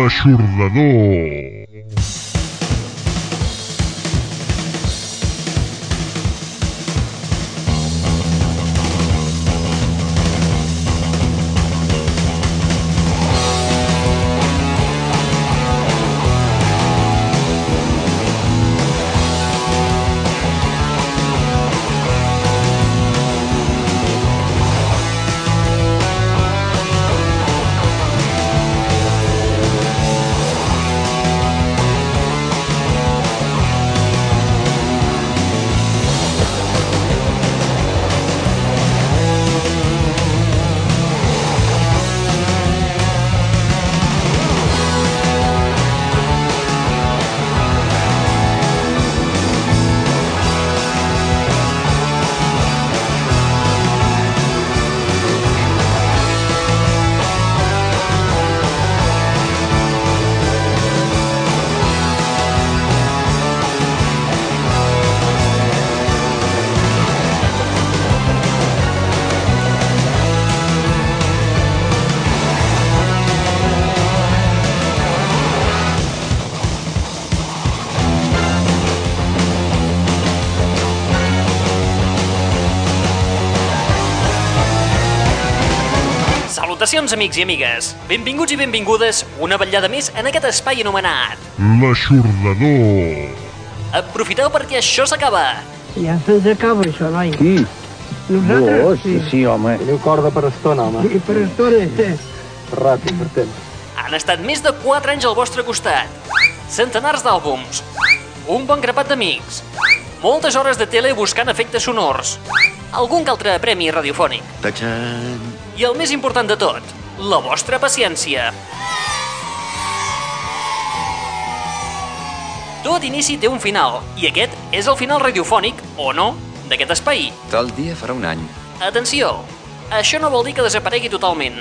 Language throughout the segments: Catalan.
L'aixordador. Amics i amigues. Benvinguts i benvingudes una vetllada més en aquest espai anomenat. L'aixordador. Aprofiteu perquè això s'acaba. Ja se'ns acaba això, noi. Qui? Nosaltres, Vos? Sí. sí, home. Teniu corda per estona, home. I per estona, eh? Ràpid, per temps. Han estat més de 4 anys al vostre costat. Centenars d'àlbums. Un bon grapat d'amics. Moltes hores de tele buscant efectes sonors. Algun que altre premi radiofònic. Tachan. I el més important de tot, la vostra paciència. Tot inici té un final, i aquest és el final radiofònic, o no, d'aquest espai. Tal dia farà un any. Atenció, això no vol dir que desaparegui totalment.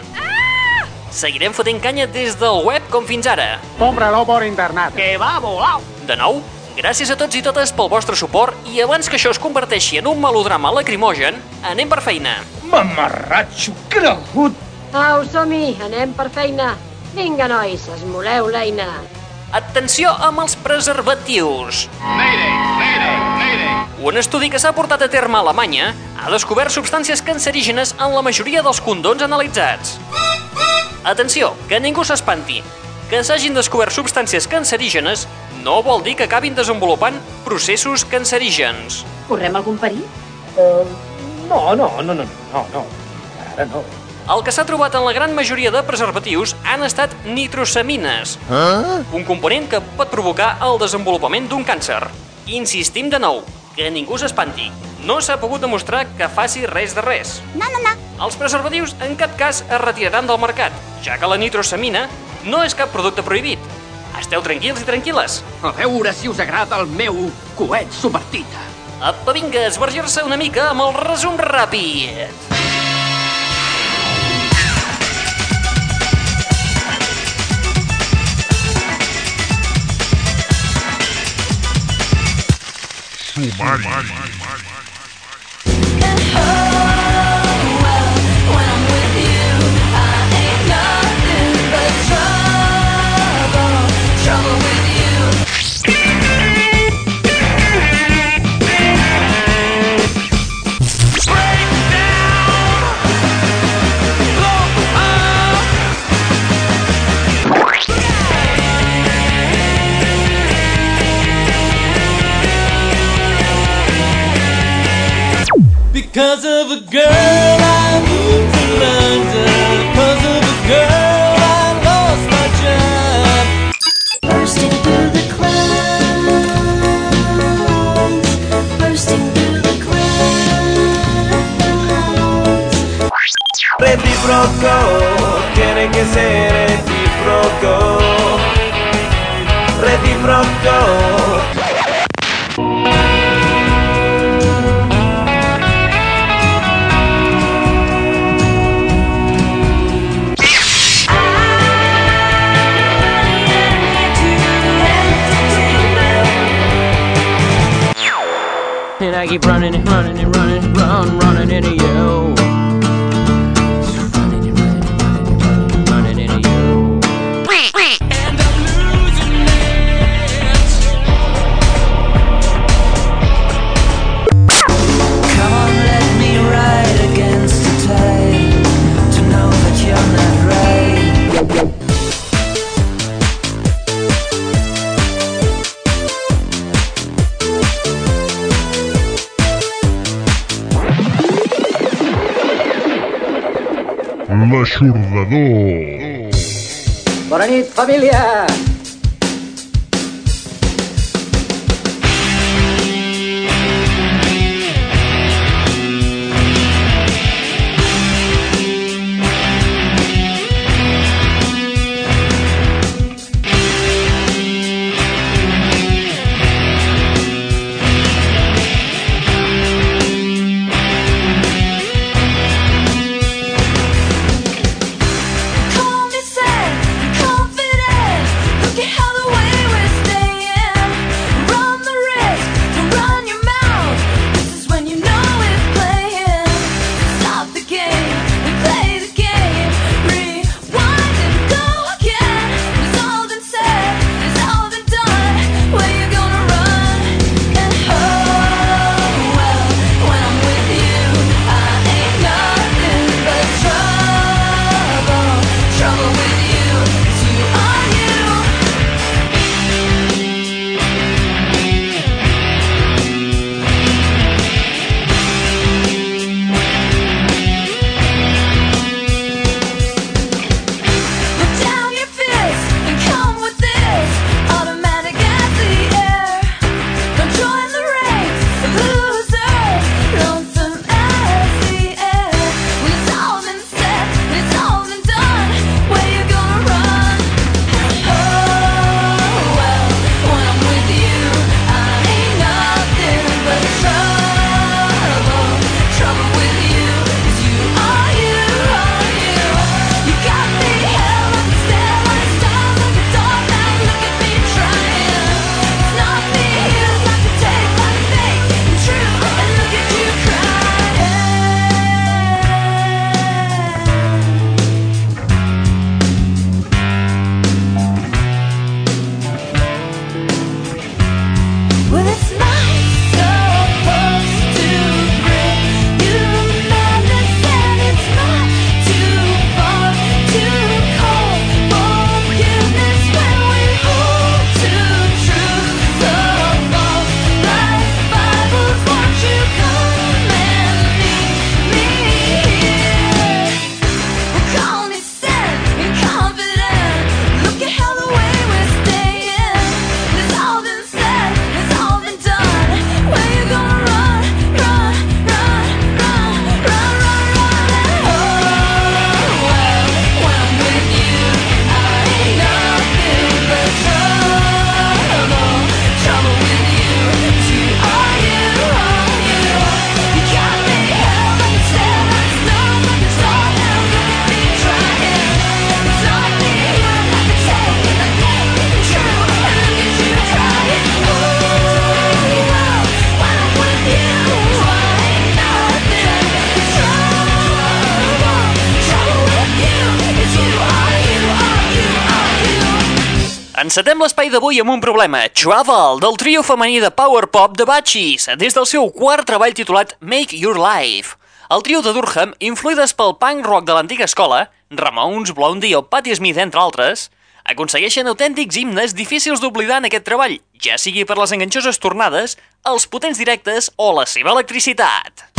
Seguirem fotent canya des del web com fins ara. Cómpralo por internet. Que va volar. De nou, gràcies a tots i totes pel vostre suport i abans que això es converteixi en un melodrama lacrimogen, anem per feina. Mamarratxo cregut. Au, som-hi, anem per feina. Vinga, nois, esmoleu l'eina. Atenció amb els preservatius. Un estudi que s'ha portat a terme a Alemanya ha descobert substàncies cancerígenes en la majoria dels condons analitzats. Atenció, que ningú s'espanti. Que s'hagin descobert substàncies cancerígenes no vol dir que acabin desenvolupant processos cancerígens. Correm algun perill? Uh, no, no, no, no, no, no. Ara no. El que s'ha trobat en la gran majoria de preservatius han estat nitrosamines, Ah? un component que pot provocar el desenvolupament d'un càncer. Insistim de nou, que ningú s'espanti. No s'ha pogut demostrar que faci res de res. No, no, no. Els preservatius en cap cas es retiraran del mercat, ja que la nitrosamina no és cap producte prohibit. Esteu tranquils i tranquil·les. A veure si us agrada el meu coet subvertit. Apa, vinga, esvergir-se una mica amb el resum ràpid. Fumari. Fumari. Because of a girl I moved to London. Because of a girl I lost my job. Bursting through the clouds. Bursting through the clouds. Reciproco, tiene que ser recíproco Recíproco keep running and running and running run, running into you. L'Aixordador. Bona nit, família! Encetem l'espai d'avui amb un problema. Travel, del trio femení de power pop de Batchis, des del seu quart treball titulat Make Your Life. El trio de Durham, influïdes pel punk rock de l'antiga escola, Ramones, Blondie o Patti Smith, entre altres, aconsegueixen autèntics himnes difícils d'oblidar en aquest treball, ja sigui per les enganxoses tornades, els potents directes o la seva electricitat.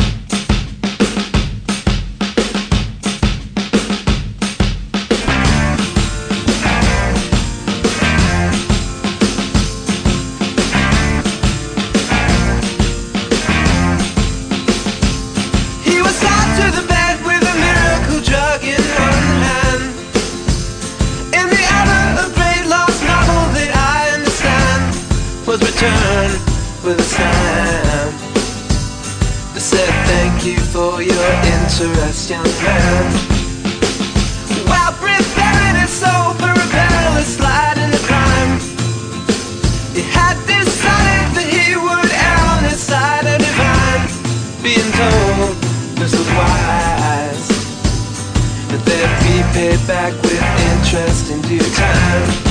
for the time. I said thank you for your interest, young man. While preparing his soul for a perilous slide into crime, he had decided that he would err on the side of divine. Being told this was wise, that they'd be paid back with interest in due time.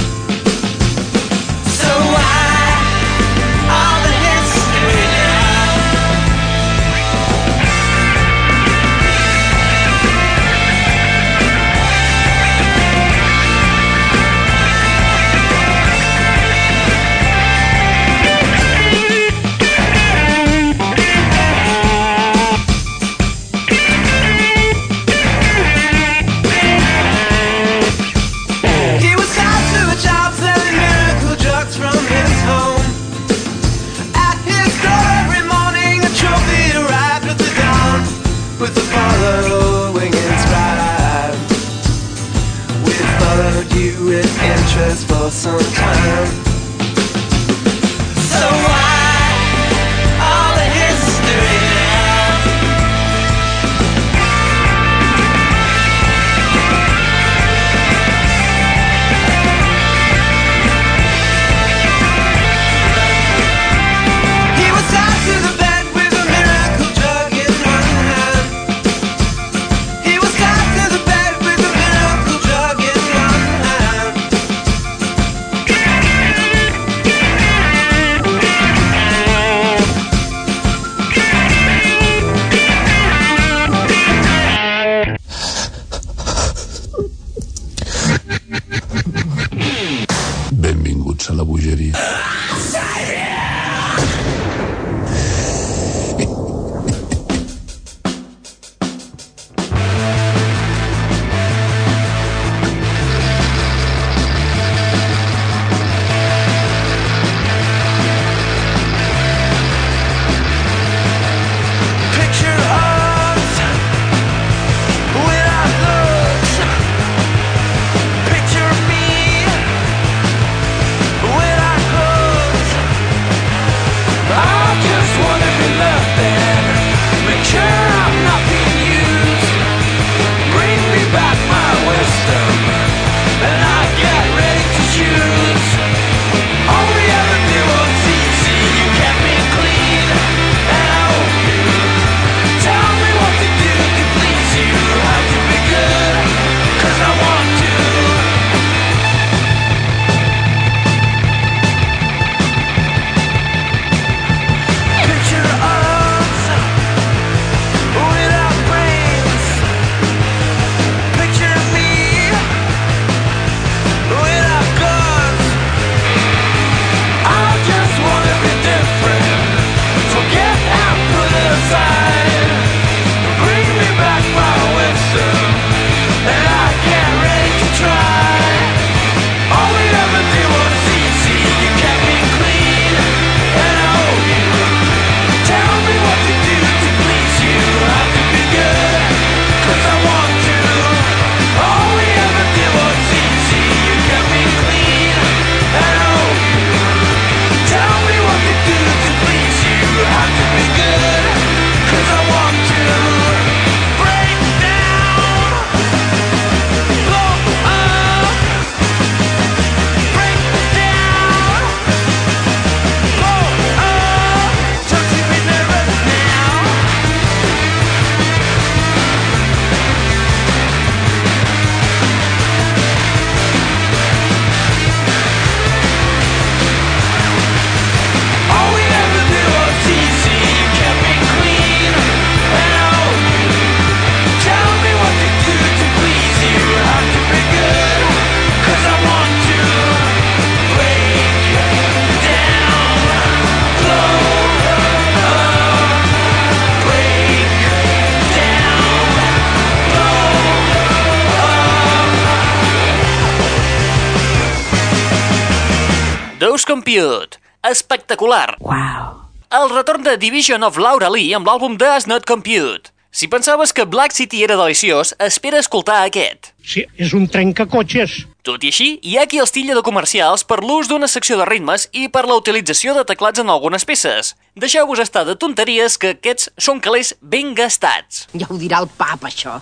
De Division of Laura Lee amb l'àlbum Does Not Compute. Si pensaves que Black City era deliciós, espera escoltar aquest. Sí, és un trencacotxes. Tot i així, hi ha qui els tilla de comercials per l'ús d'una secció de ritmes i per la utilització de teclats en algunes peces. Deixeu-vos estar de tonteries que aquests són calés ben gastats. Ja ho dirà el pap, això.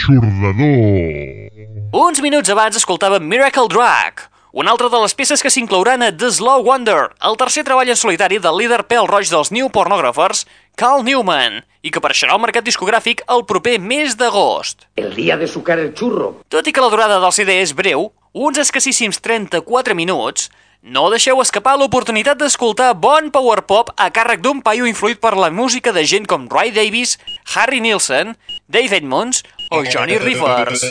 L'aixordador. Uns minuts abans escoltàvem Miracle Drag, una altra de les peces que s'inclouran a The Slow Wonder, el tercer treball en solitari del líder pèl roig dels New Pornographers, Carl Newman, i que apareixerà al mercat discogràfic el proper mes d'agost. El día de sucar el churro. Tot i que la durada del CD és breu, uns escassíssims 34 minuts, no deixeu escapar l'oportunitat d'escoltar bon power pop a càrrec d'un paio influït per la música de gent com Ray Davis, Harry Nilsson, Dave Edmonds o Johnny Rivers.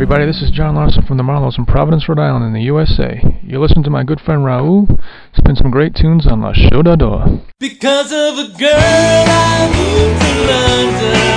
Everybody, this is John Larson from the Marlows in Providence, Rhode Island in the USA. You listen to my good friend Raul spin some great tunes on La Show d'Ador. Because of a girl I moved to London.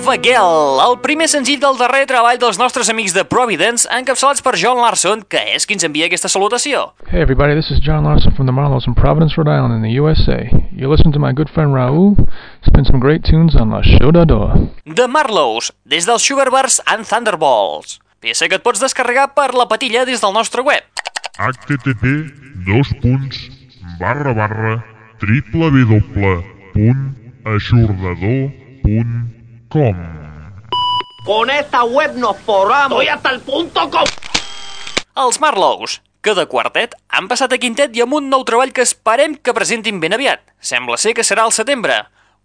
Of a Girl, el primer senzill del darrer treball dels nostres amics de Providence, encapçalats per John Larson, que és qui ens envia aquesta salutació. Hey everybody, this is John Larson from the Marlows in Providence, Rhode Island in the USA. You listen to my good friend Raul spin some great tunes on La Show d'Ador. The Marlows, des dels Sugarbirds and Thunderbolts. Peça que et pots descarregar per la patilla des del nostre web. http dos punts barra barra www.aixordador.com Con esta web nos forramos. Estoy hasta el punto com... Els Marlows, que de quartet han passat a quintet i amb un nou treball que esperem que presentin ben aviat. Sembla ser que serà al setembre.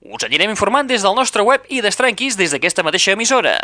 Us anirem informant des del nostre web i destranquis des d'aquesta mateixa emissora.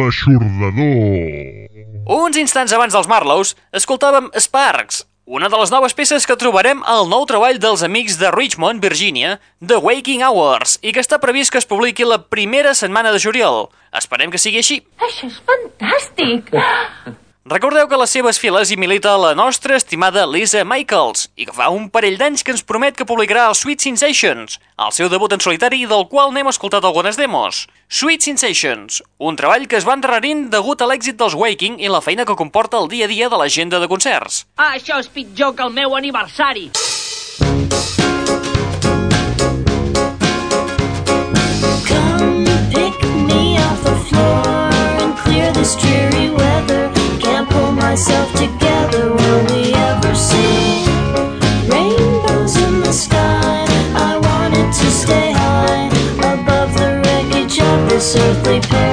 L'aixordador. Uns instants abans dels Marlows, escoltàvem Sparks, una de les noves peces que trobarem al nou treball dels amics de Richmond, Virginia, The Waking Hours, i que està previst que es publiqui la primera setmana de juliol. Esperem que sigui així. Això és fantàstic! Recordeu que a les seves files hi milita la nostra estimada Lisa Michaels i que fa un parell d'anys que ens promet que publicarà el Sweet Sensations, el seu debut en solitari del qual n'hem escoltat algunes demos. Sweet Sensations, un treball que es va endarrerint degut a l'èxit dels Waking i la feina que comporta el dia a dia de l'agenda de concerts. Això és pitjor que el meu aniversari. Myself together. Will we ever see rainbows in the sky? I wanted to stay high above the wreckage of this earthly paradise.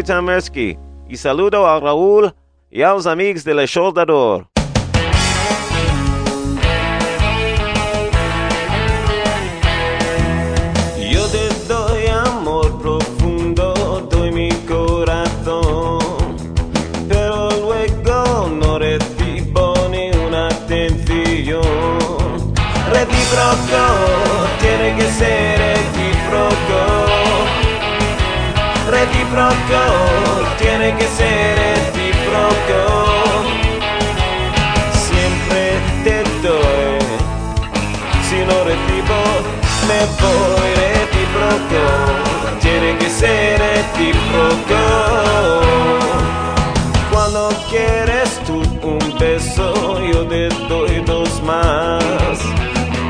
Sóc Eitan Mersky i saludo al Raúl i als amics de l'Eixoldador. Yo recíproco. Tiene que ser recíproco. Cuando quieres tú un beso, yo te doy dos más.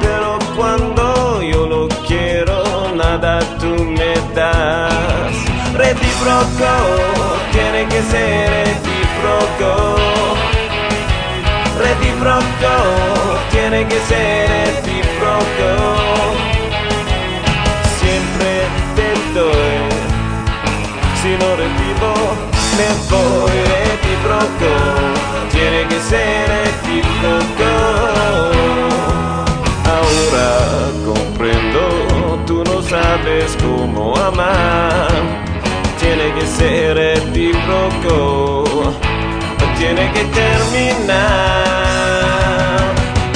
Pero cuando yo lo quiero, nada tú me das. Recíproco, tiene que ser recíproco. Recíproco, tiene que ser recíproco. Me voy recíproco. Tiene que ser recíproco. Ahora comprendo, tú no sabes cómo amar. Tiene que ser recíproco, tiene que terminar.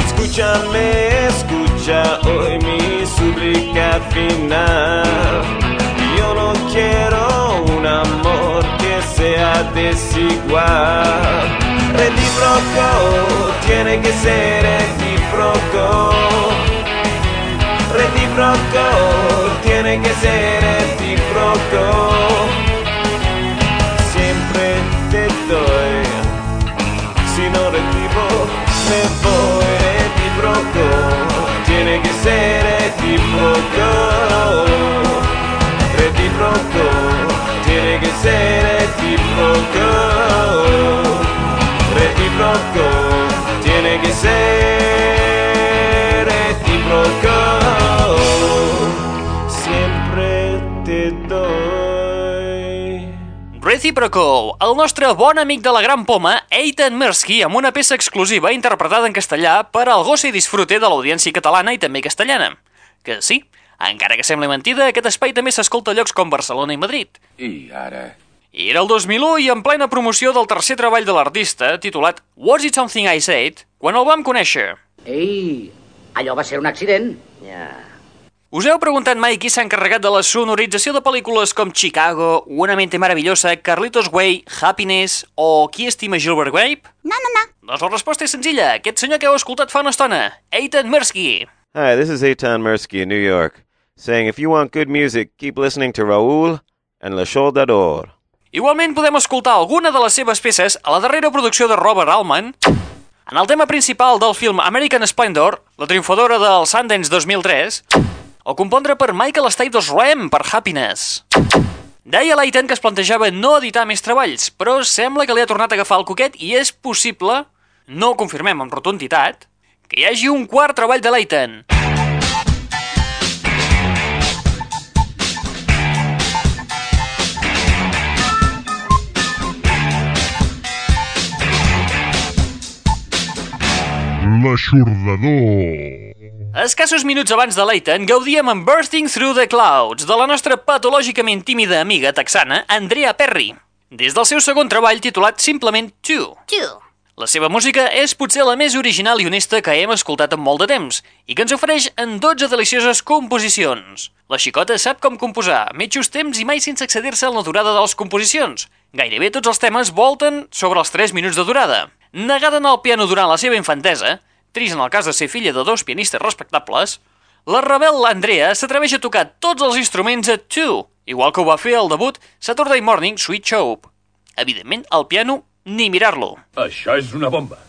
Escúchame, escucha hoy mi súplica final. Un amor que sea desigual. Recíproco, tiene que ser recíproco. Recíproco, tiene que ser recíproco. Siempre te doy, si no recibo, me voy recíproco. Tiene que ser recíproco. Recíproco, Reciproco, el nostre bon amic de la Gran Poma, Eitan Mirsky, amb una peça exclusiva interpretada en castellà per al goci i disfrute de l'audiència catalana i també castellana. Que sí, encara que sembli mentida, aquest espai també s'escolta a llocs com Barcelona i Madrid. I ara? Era el 2001 i en plena promoció del tercer treball de l'artista, titulat Was It Something I Said, quan el vam conèixer. Ei, allò va ser un accident. Ja. Us heu preguntat mai qui s'ha encarregat de la sonorització de pel·lícules com Chicago, Una mente maravillosa, Carlitos Way, Happiness o Qui estima Gilbert Grape? No, no, no. Doncs la resposta és senzilla. Aquest senyor que heu escoltat fa una estona, Eitan Mirsky. Hi, this is Eitan Mirsky in New York. saying if you want good music, keep listening to Raúl and La Soldador. Igualment podem escoltar alguna de les seves peces a la darrera producció de Robert Altman, en el tema principal del film American Splendor, la triomfadora del Sundance 2003, o compondre per Michael Stipe Ram per Happiness. Deia Leighton que es plantejava no editar més treballs, però sembla que li ha tornat a agafar el coquet i és possible, no ho confirmem amb rotunditat, que hi hagi un quart treball de Leighton. L'aixordador. Escassos minuts abans de Leighton, gaudíem amb Bursting Through the Clouds de la nostra patològicament tímida amiga texana, Andrea Perry, des del seu segon treball titulat simplement Two. Two. La seva música és potser la més original i honesta que hem escoltat en molt de temps i que ens ofereix en 12 delicioses composicions. La xicota sap com composar, metjos temps i mai sense excedir-se en la durada de les composicions. Gairebé tots els temes volten sobre els 3 minuts de durada. Negada en el piano durant la seva infantesa, trist en el cas de ser filla de dos pianistes respectables, la rebel Andrea s'atreveix a tocar tots els instruments a two, igual que ho va fer al debut Saturday Morning Sweet Show. Evidentment, el piano ni mirar-lo. Això és una bomba.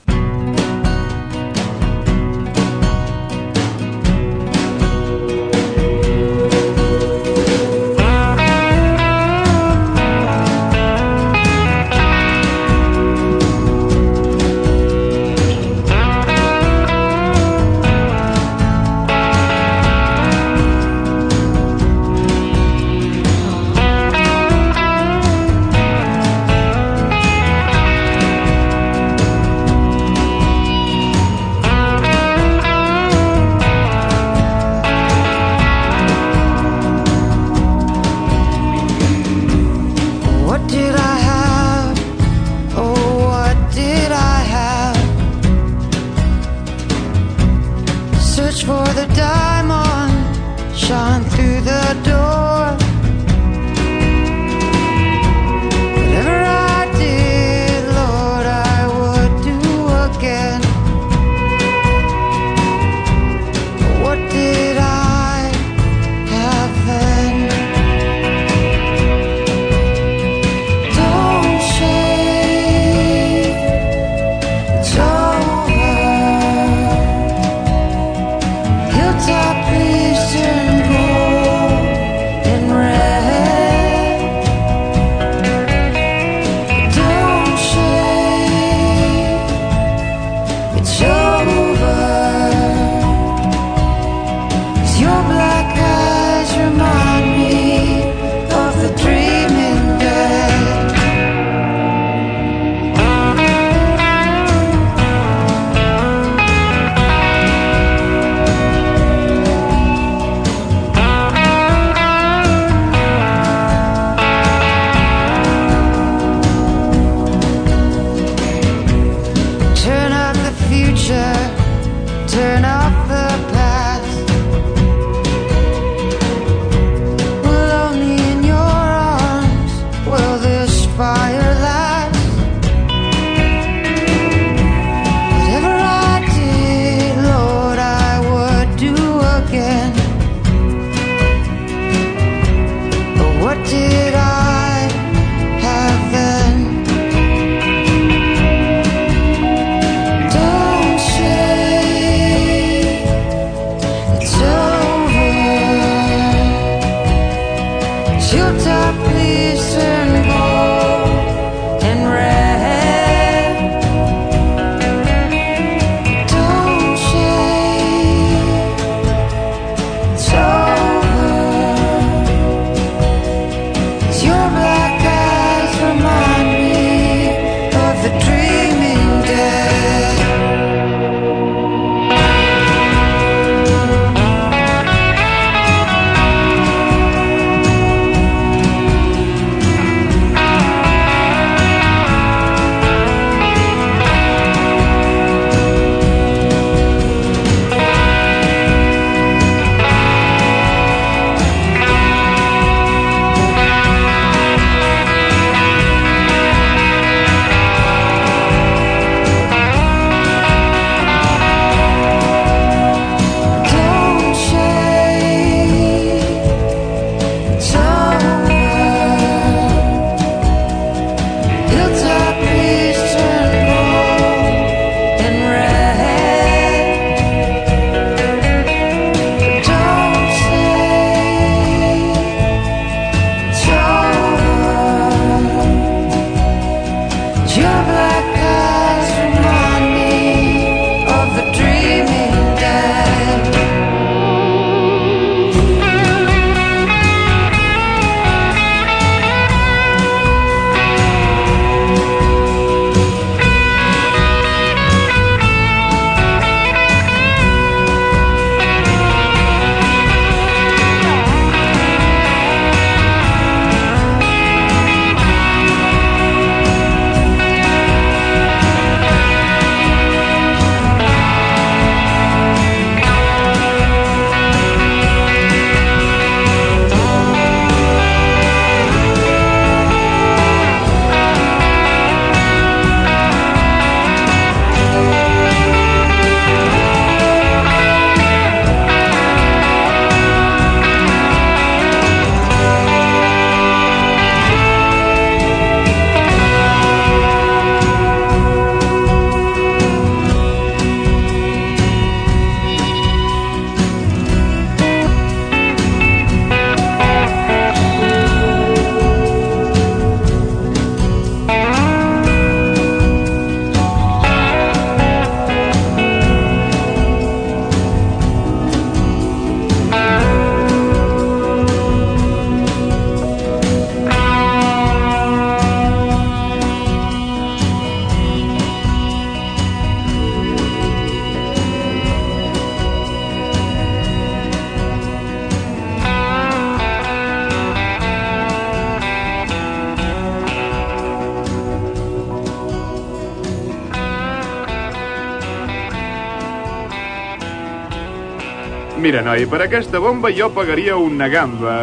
Mira, noi, per aquesta bomba jo pagaria una gamba.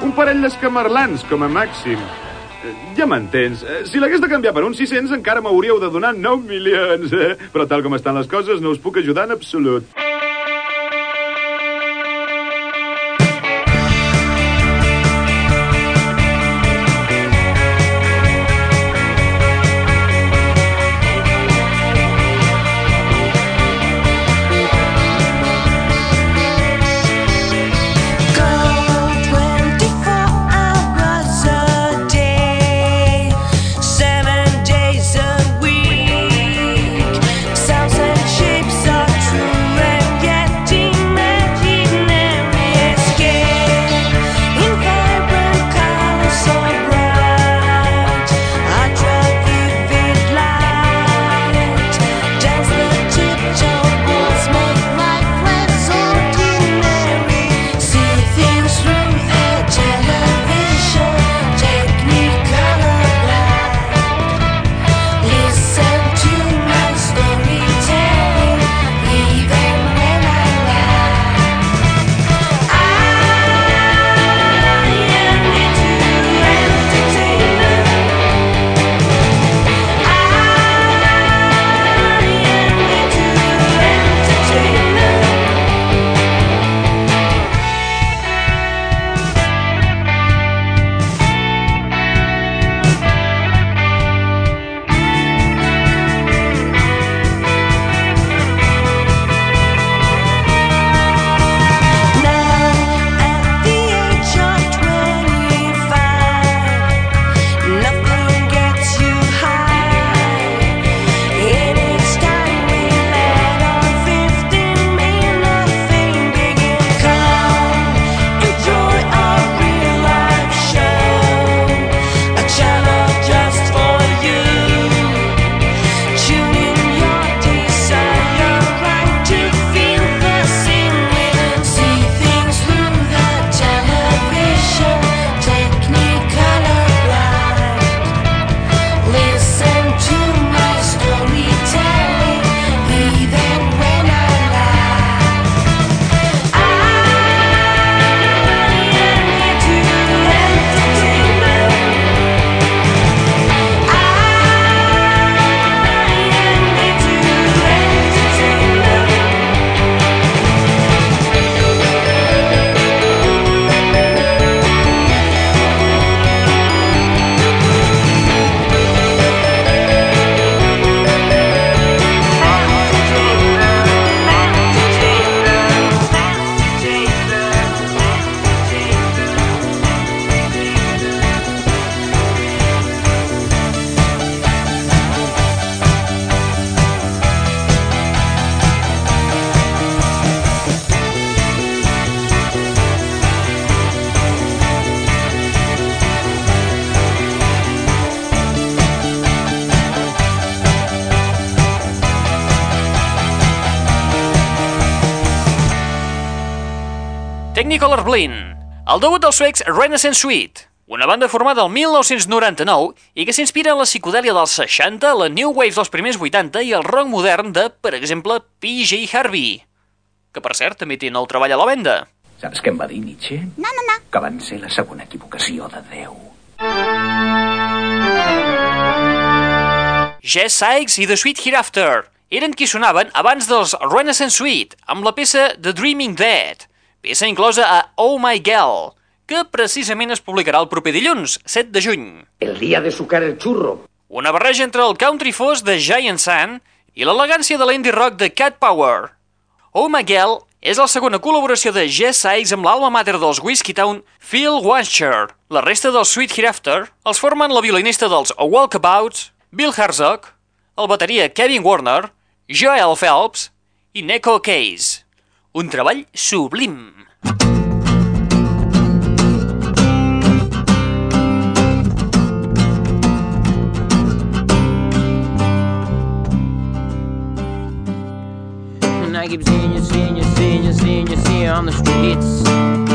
Un parell d'escamarlans, com a màxim. Ja m'entens. Si l'hagués de canviar per uns 600 encara m'hauríeu de donar 9 milions. Però tal com estan les coses no us puc ajudar en absolut. El debut dels suecs Renaissance Suite, una banda formada el 1999 i que s'inspira en la psicodèlia dels 60, la New Wave dels primers 80 i el rock modern de, per exemple, PJ Harvey, que per cert també té nou treball a la venda. Saps què em va dir Nietzsche? No, no, no. Que van ser la segona equivocació de Déu. Jess Sykes i The Sweet Hereafter eren qui sonaven abans dels Renaissance Suite amb la peça The Dreaming Dead, peça inclosa a Oh My Girl, que precisament es publicarà el proper dilluns, 7 de juny. El día de sucar el churro. Una barreja entre el country fos de Giant Sun i l'elegància de l'indie rock de Cat Power. Oh My Girl és la segona col·laboració de Jess Sykes amb l'alma mater dels Whiskey Town, Phil Wancher. La resta dels Sweet Hereafter els formen la violinista dels Walkabouts, Bill Herzog, el bateria Kevin Warner, Joel Phelps i Neko Case. Un treball sublim. And I keep seeing you, seeing you, seeing you, seeing you, seeing you on the streets.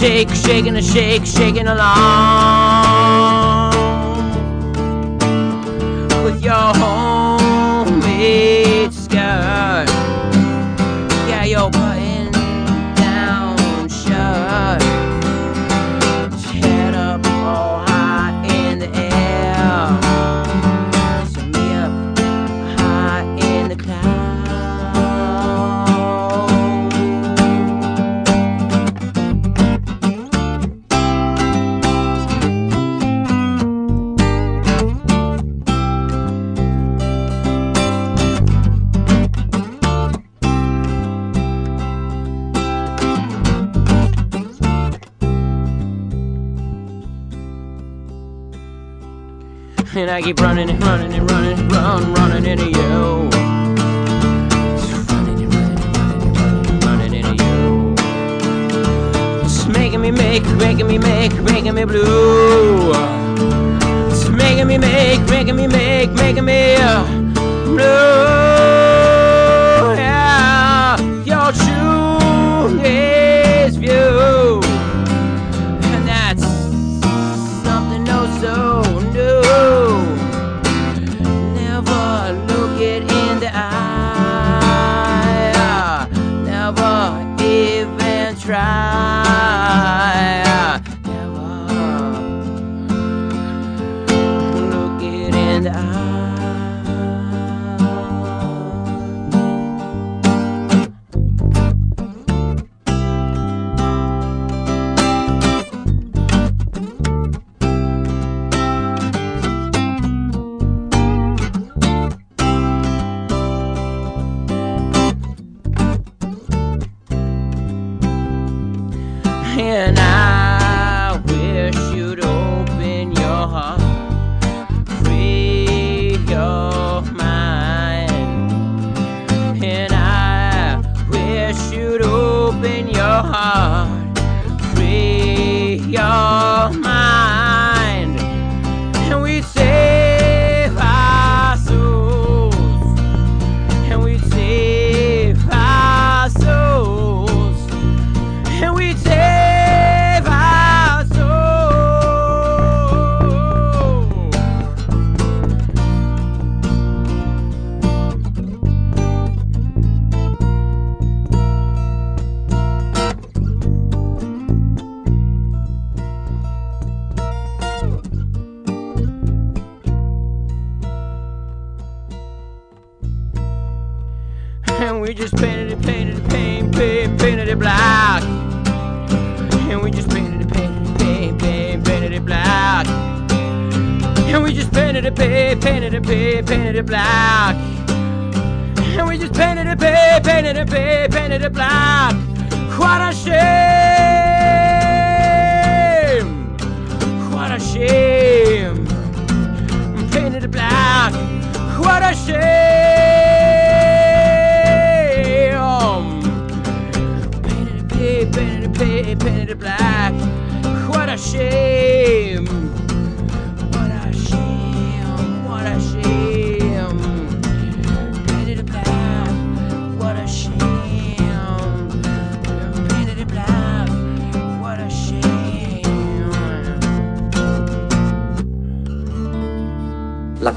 shake, shaking a shake, shaking along. I keep running and running and running, run, running into you. Just running and running running and running, running into you. It's making me make, making me make, making me blue. It's making me make, making me make, making me uh, blue.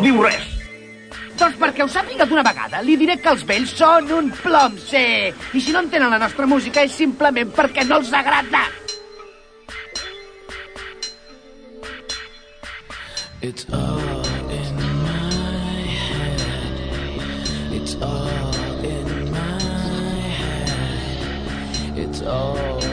No diu res. Doncs perquè ho sàpiga d'una vegada, li diré que els vells són un plom, sí. I si no entenen la nostra música és simplement perquè no els agrada. It's all in my head. It's all in my head. It's all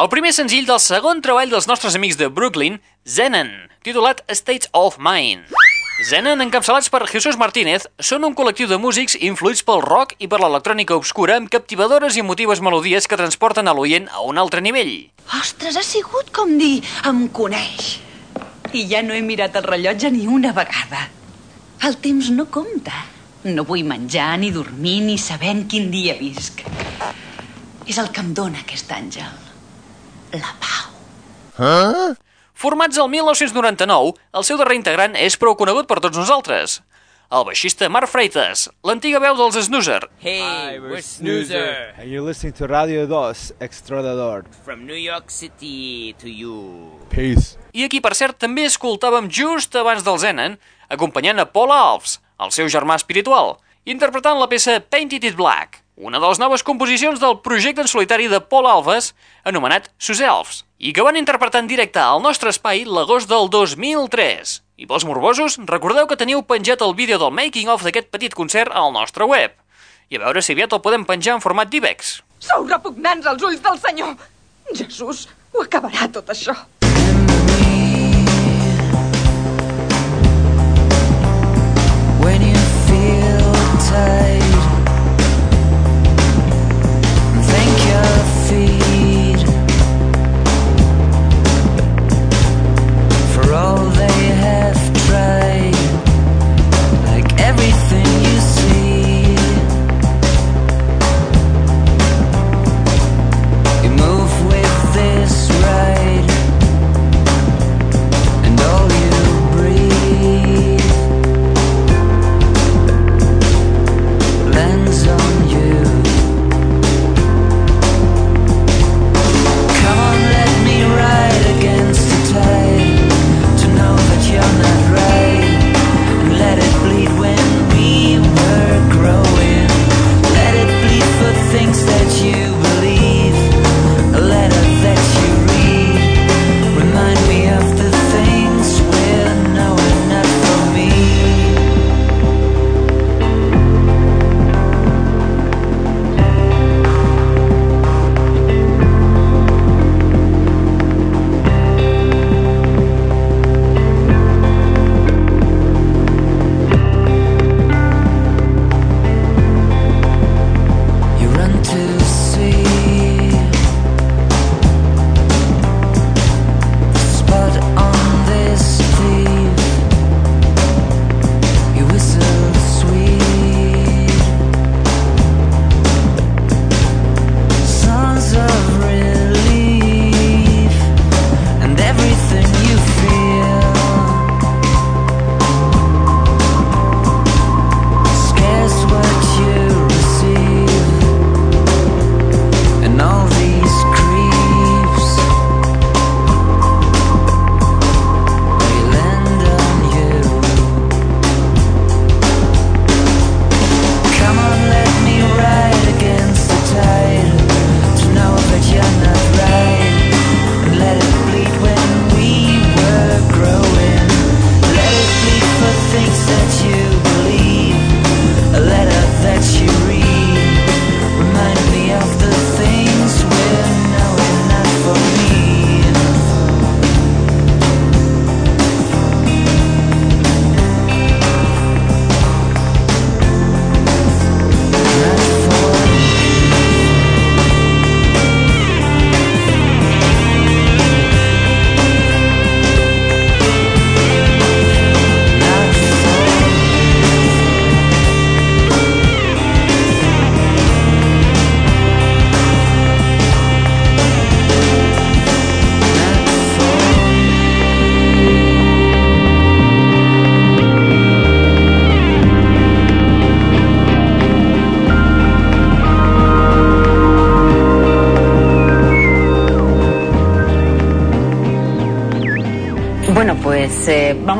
el primer senzill del segon treball dels nostres amics de Brooklyn, Zenon, titulat States of Mind. Zenon, encapçalats per Jesús Martínez, són un col·lectiu de músics influïts pel rock i per l'electrònica obscura amb captivadores i emotives melodies que transporten a l'oient a un altre nivell. Ostres, ha sigut com dir, em coneix. I ja no he mirat el rellotge ni una vegada. El temps no compta. No vull menjar, ni dormir, ni saber en quin dia visc. És el que em dóna aquest àngel. La pau. Ah? Formats el 1999, el seu darrer integrant és prou conegut per tots nosaltres. El baixista Mark Freitas, l'antiga veu dels Snoozer. Hey, we're Snoozer. And you're listening to Radio 2 Extradador. From New York City to you. Peace. I aquí, per cert, també escoltàvem just abans del Zenon, acompanyant a Paul Alves, el seu germà espiritual, interpretant la peça Painted It Black, una de les noves composicions del projecte en solitari de Paul Alves, anomenat Sus Elves, i que van interpretar en directe al nostre espai l'agost del 2003. I pels morbosos, recordeu que teniu penjat el vídeo del making-of d'aquest petit concert al nostre web. I a veure si aviat el podem penjar en format d'IBEX. Sou repugnants als ulls del senyor. Jesús, ho acabarà tot això.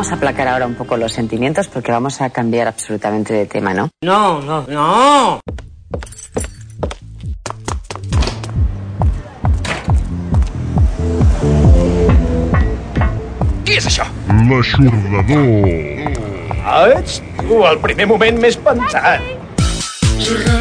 Vamos a aplacar ahora un poco los sentimientos porque vamos a cambiar absolutamente de tema, ¿no? No, no, no. Qui és això? L'aixordador. Ah, ets tu, al primer moment m'he espantat. Je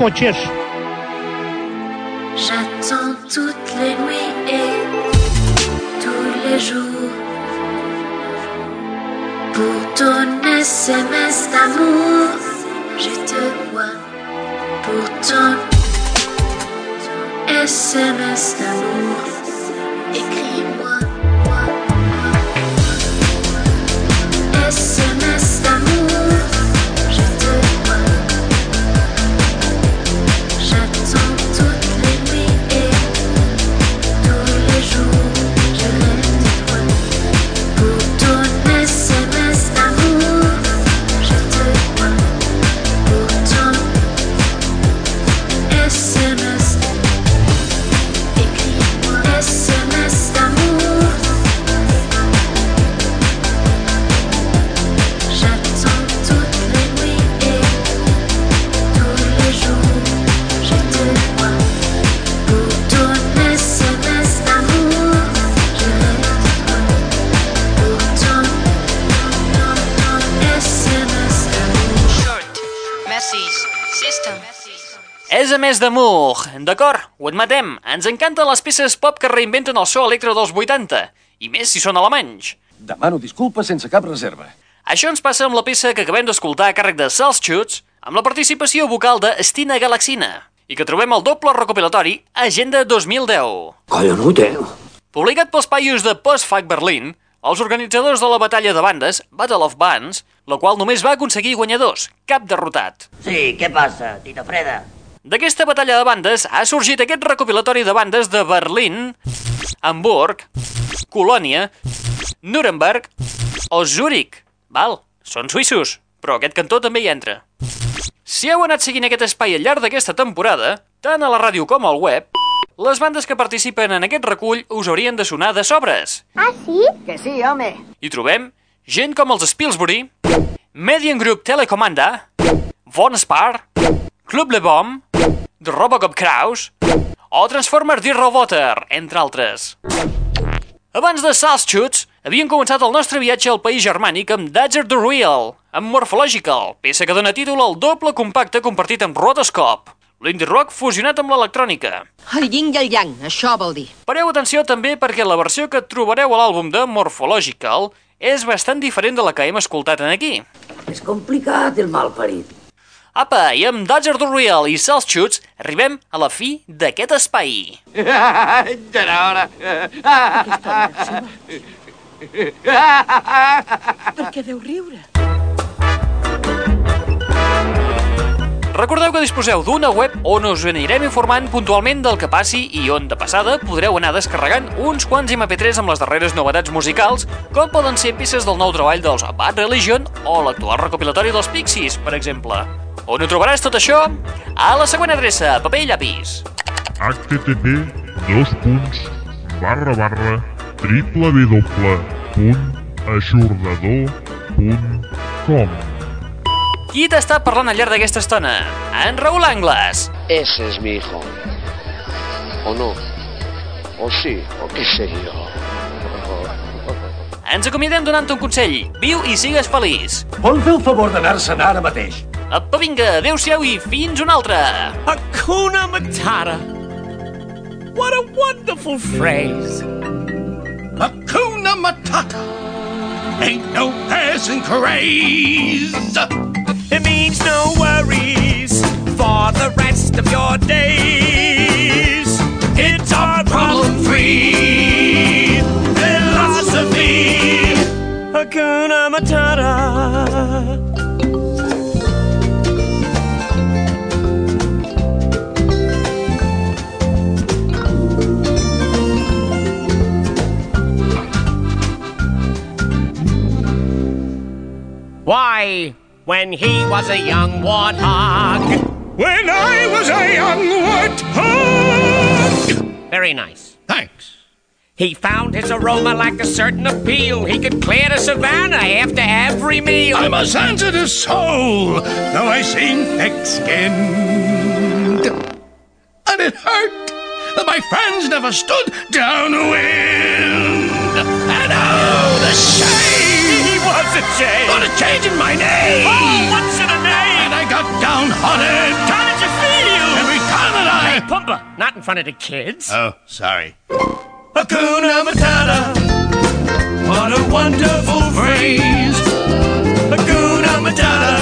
un Ens encanten les peces pop que reinventen el so electro dels 80, i més si són alemanys. Demano disculpes sense cap reserva. Això ens passa amb la peça que acabem d'escoltar a càrrec de Salschutz, amb la participació vocal de Stina Galaxina, i que trobem al doble recopilatori Agenda 2010. Collonut, eh? Publicat pels paios de Postfag Berlin, els organitzadors de la batalla de bandes, Battle of Bands, la qual només va aconseguir guanyadors, cap derrotat. Sí, què passa, Tita Freda? D'aquesta batalla de bandes ha sorgit aquest recopilatori de bandes de Berlín, Hamburg, Colònia, Nuremberg o Zúrich. Val, són suïssos, però aquest cantó també hi entra. Si heu anat seguint aquest espai al llarg d'aquesta temporada, tant a la ràdio com al web, les bandes que participen en aquest recull us haurien de sonar de sobres. Ah, sí? Que sí, home. Hi trobem gent com els Spilsbury, Median Group Telecomanda, Von Spar, Club Le Bomb, The Robocop Kraus o Transformers The Roboter, entre altres. Abans de Saltschutz, havien començat el nostre viatge al país germànic amb Dodger the Real, amb Morphological, peça que dona títol al doble compacte compartit amb Rotoscope, l'indie rock fusionat amb l'electrònica. El yin i el yang, això vol dir. Pareu atenció també perquè la versió que trobareu a l'àlbum de Morphological és bastant diferent de la que hem escoltat en aquí. És complicat, el malparit. Apa, i amb Dodger the Real i Saltschutz arribem a la fi d'aquest espai. Ja era hora. Per què deu riure? Recordeu que disposeu d'una web on us anirem informant puntualment del que passi i on, de passada, podreu anar descarregant uns quants MP3 amb les darreres novetats musicals, com poden ser peces del nou treball dels Bad Religion o l'actual recopilatori dels Pixies, per exemple. On ho trobaràs tot això? A la següent adreça, paper i llapis. http dos punts barra barra www.aixordador.com Qui t'està parlant al llarg d'aquesta estona? En Raül Angles. Ese es mi hijo. ¿O no? ¿O sí? ¿O qué sé yo? Ens acomiadem donant un consell. Viu i sigues feliç. Vol fer el favor d'anar-se'n ara mateix? Apa, vinga, adeu-siau i fins una altra. Hakuna Matata. What a wonderful phrase. Hakuna Matata. Ain't no passing craze. It means no worries for the rest of your days. It's our problem-free philosophy. Hakuna Matata. Why, when he was a young warthog. When I was a young warthog. Very nice. Thanks. He found his aroma like a certain appeal. He could clear the savannah after every meal. I'm a sensitive soul, though I seem thick-skinned. And it hurt that my friends never stood downwind. And oh, the shame! Was a change. What a change in my name! Oh, what's in a name? And I got downhearted. How did you feel? Every time that Hey, I... Pumba, not in front of the kids. Oh, sorry. Hakuna Matata. What a wonderful phrase. Hakuna Matata.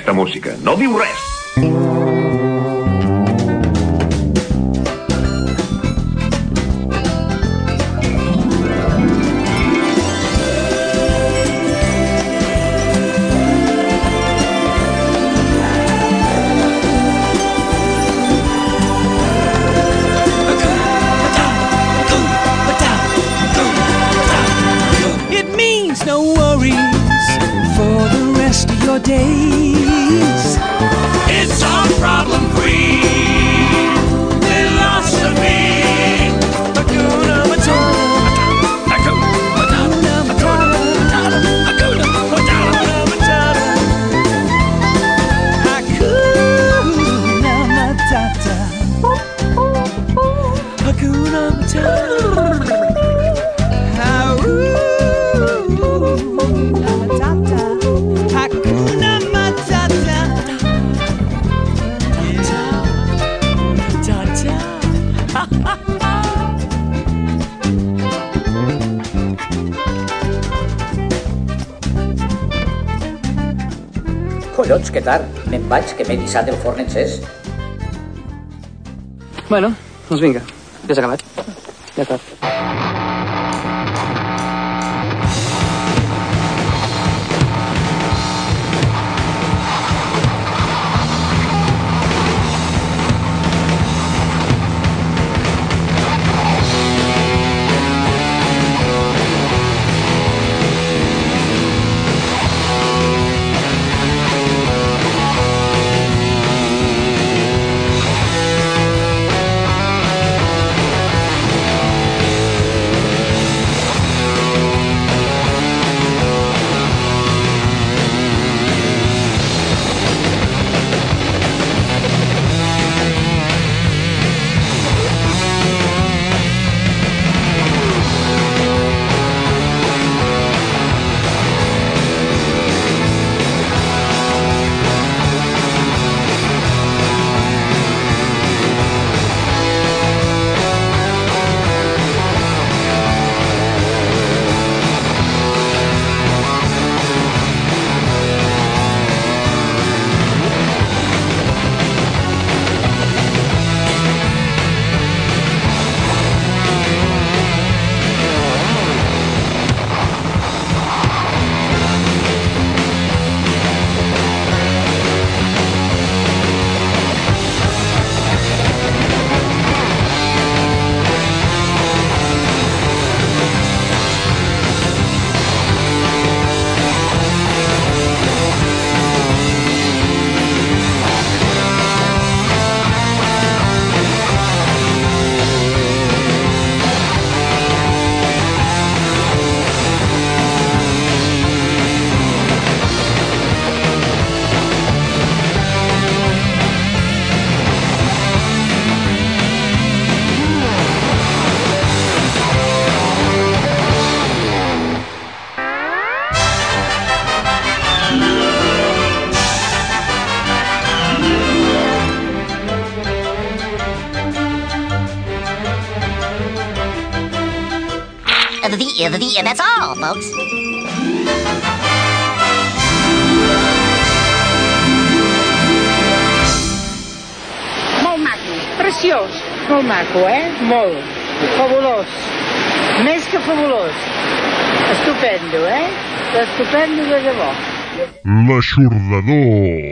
Aquesta música. No diu res. Vaig, que m'he dissat el forn encès. Bueno, doncs vinga, ja s'ha acabat. D, the D, and that's all, folks. Molt maco, preciós. Molt maco, eh? Molt. Fabulós. Més que fabulós. Estupendo, eh? Estupendo de debò. L'aixordador.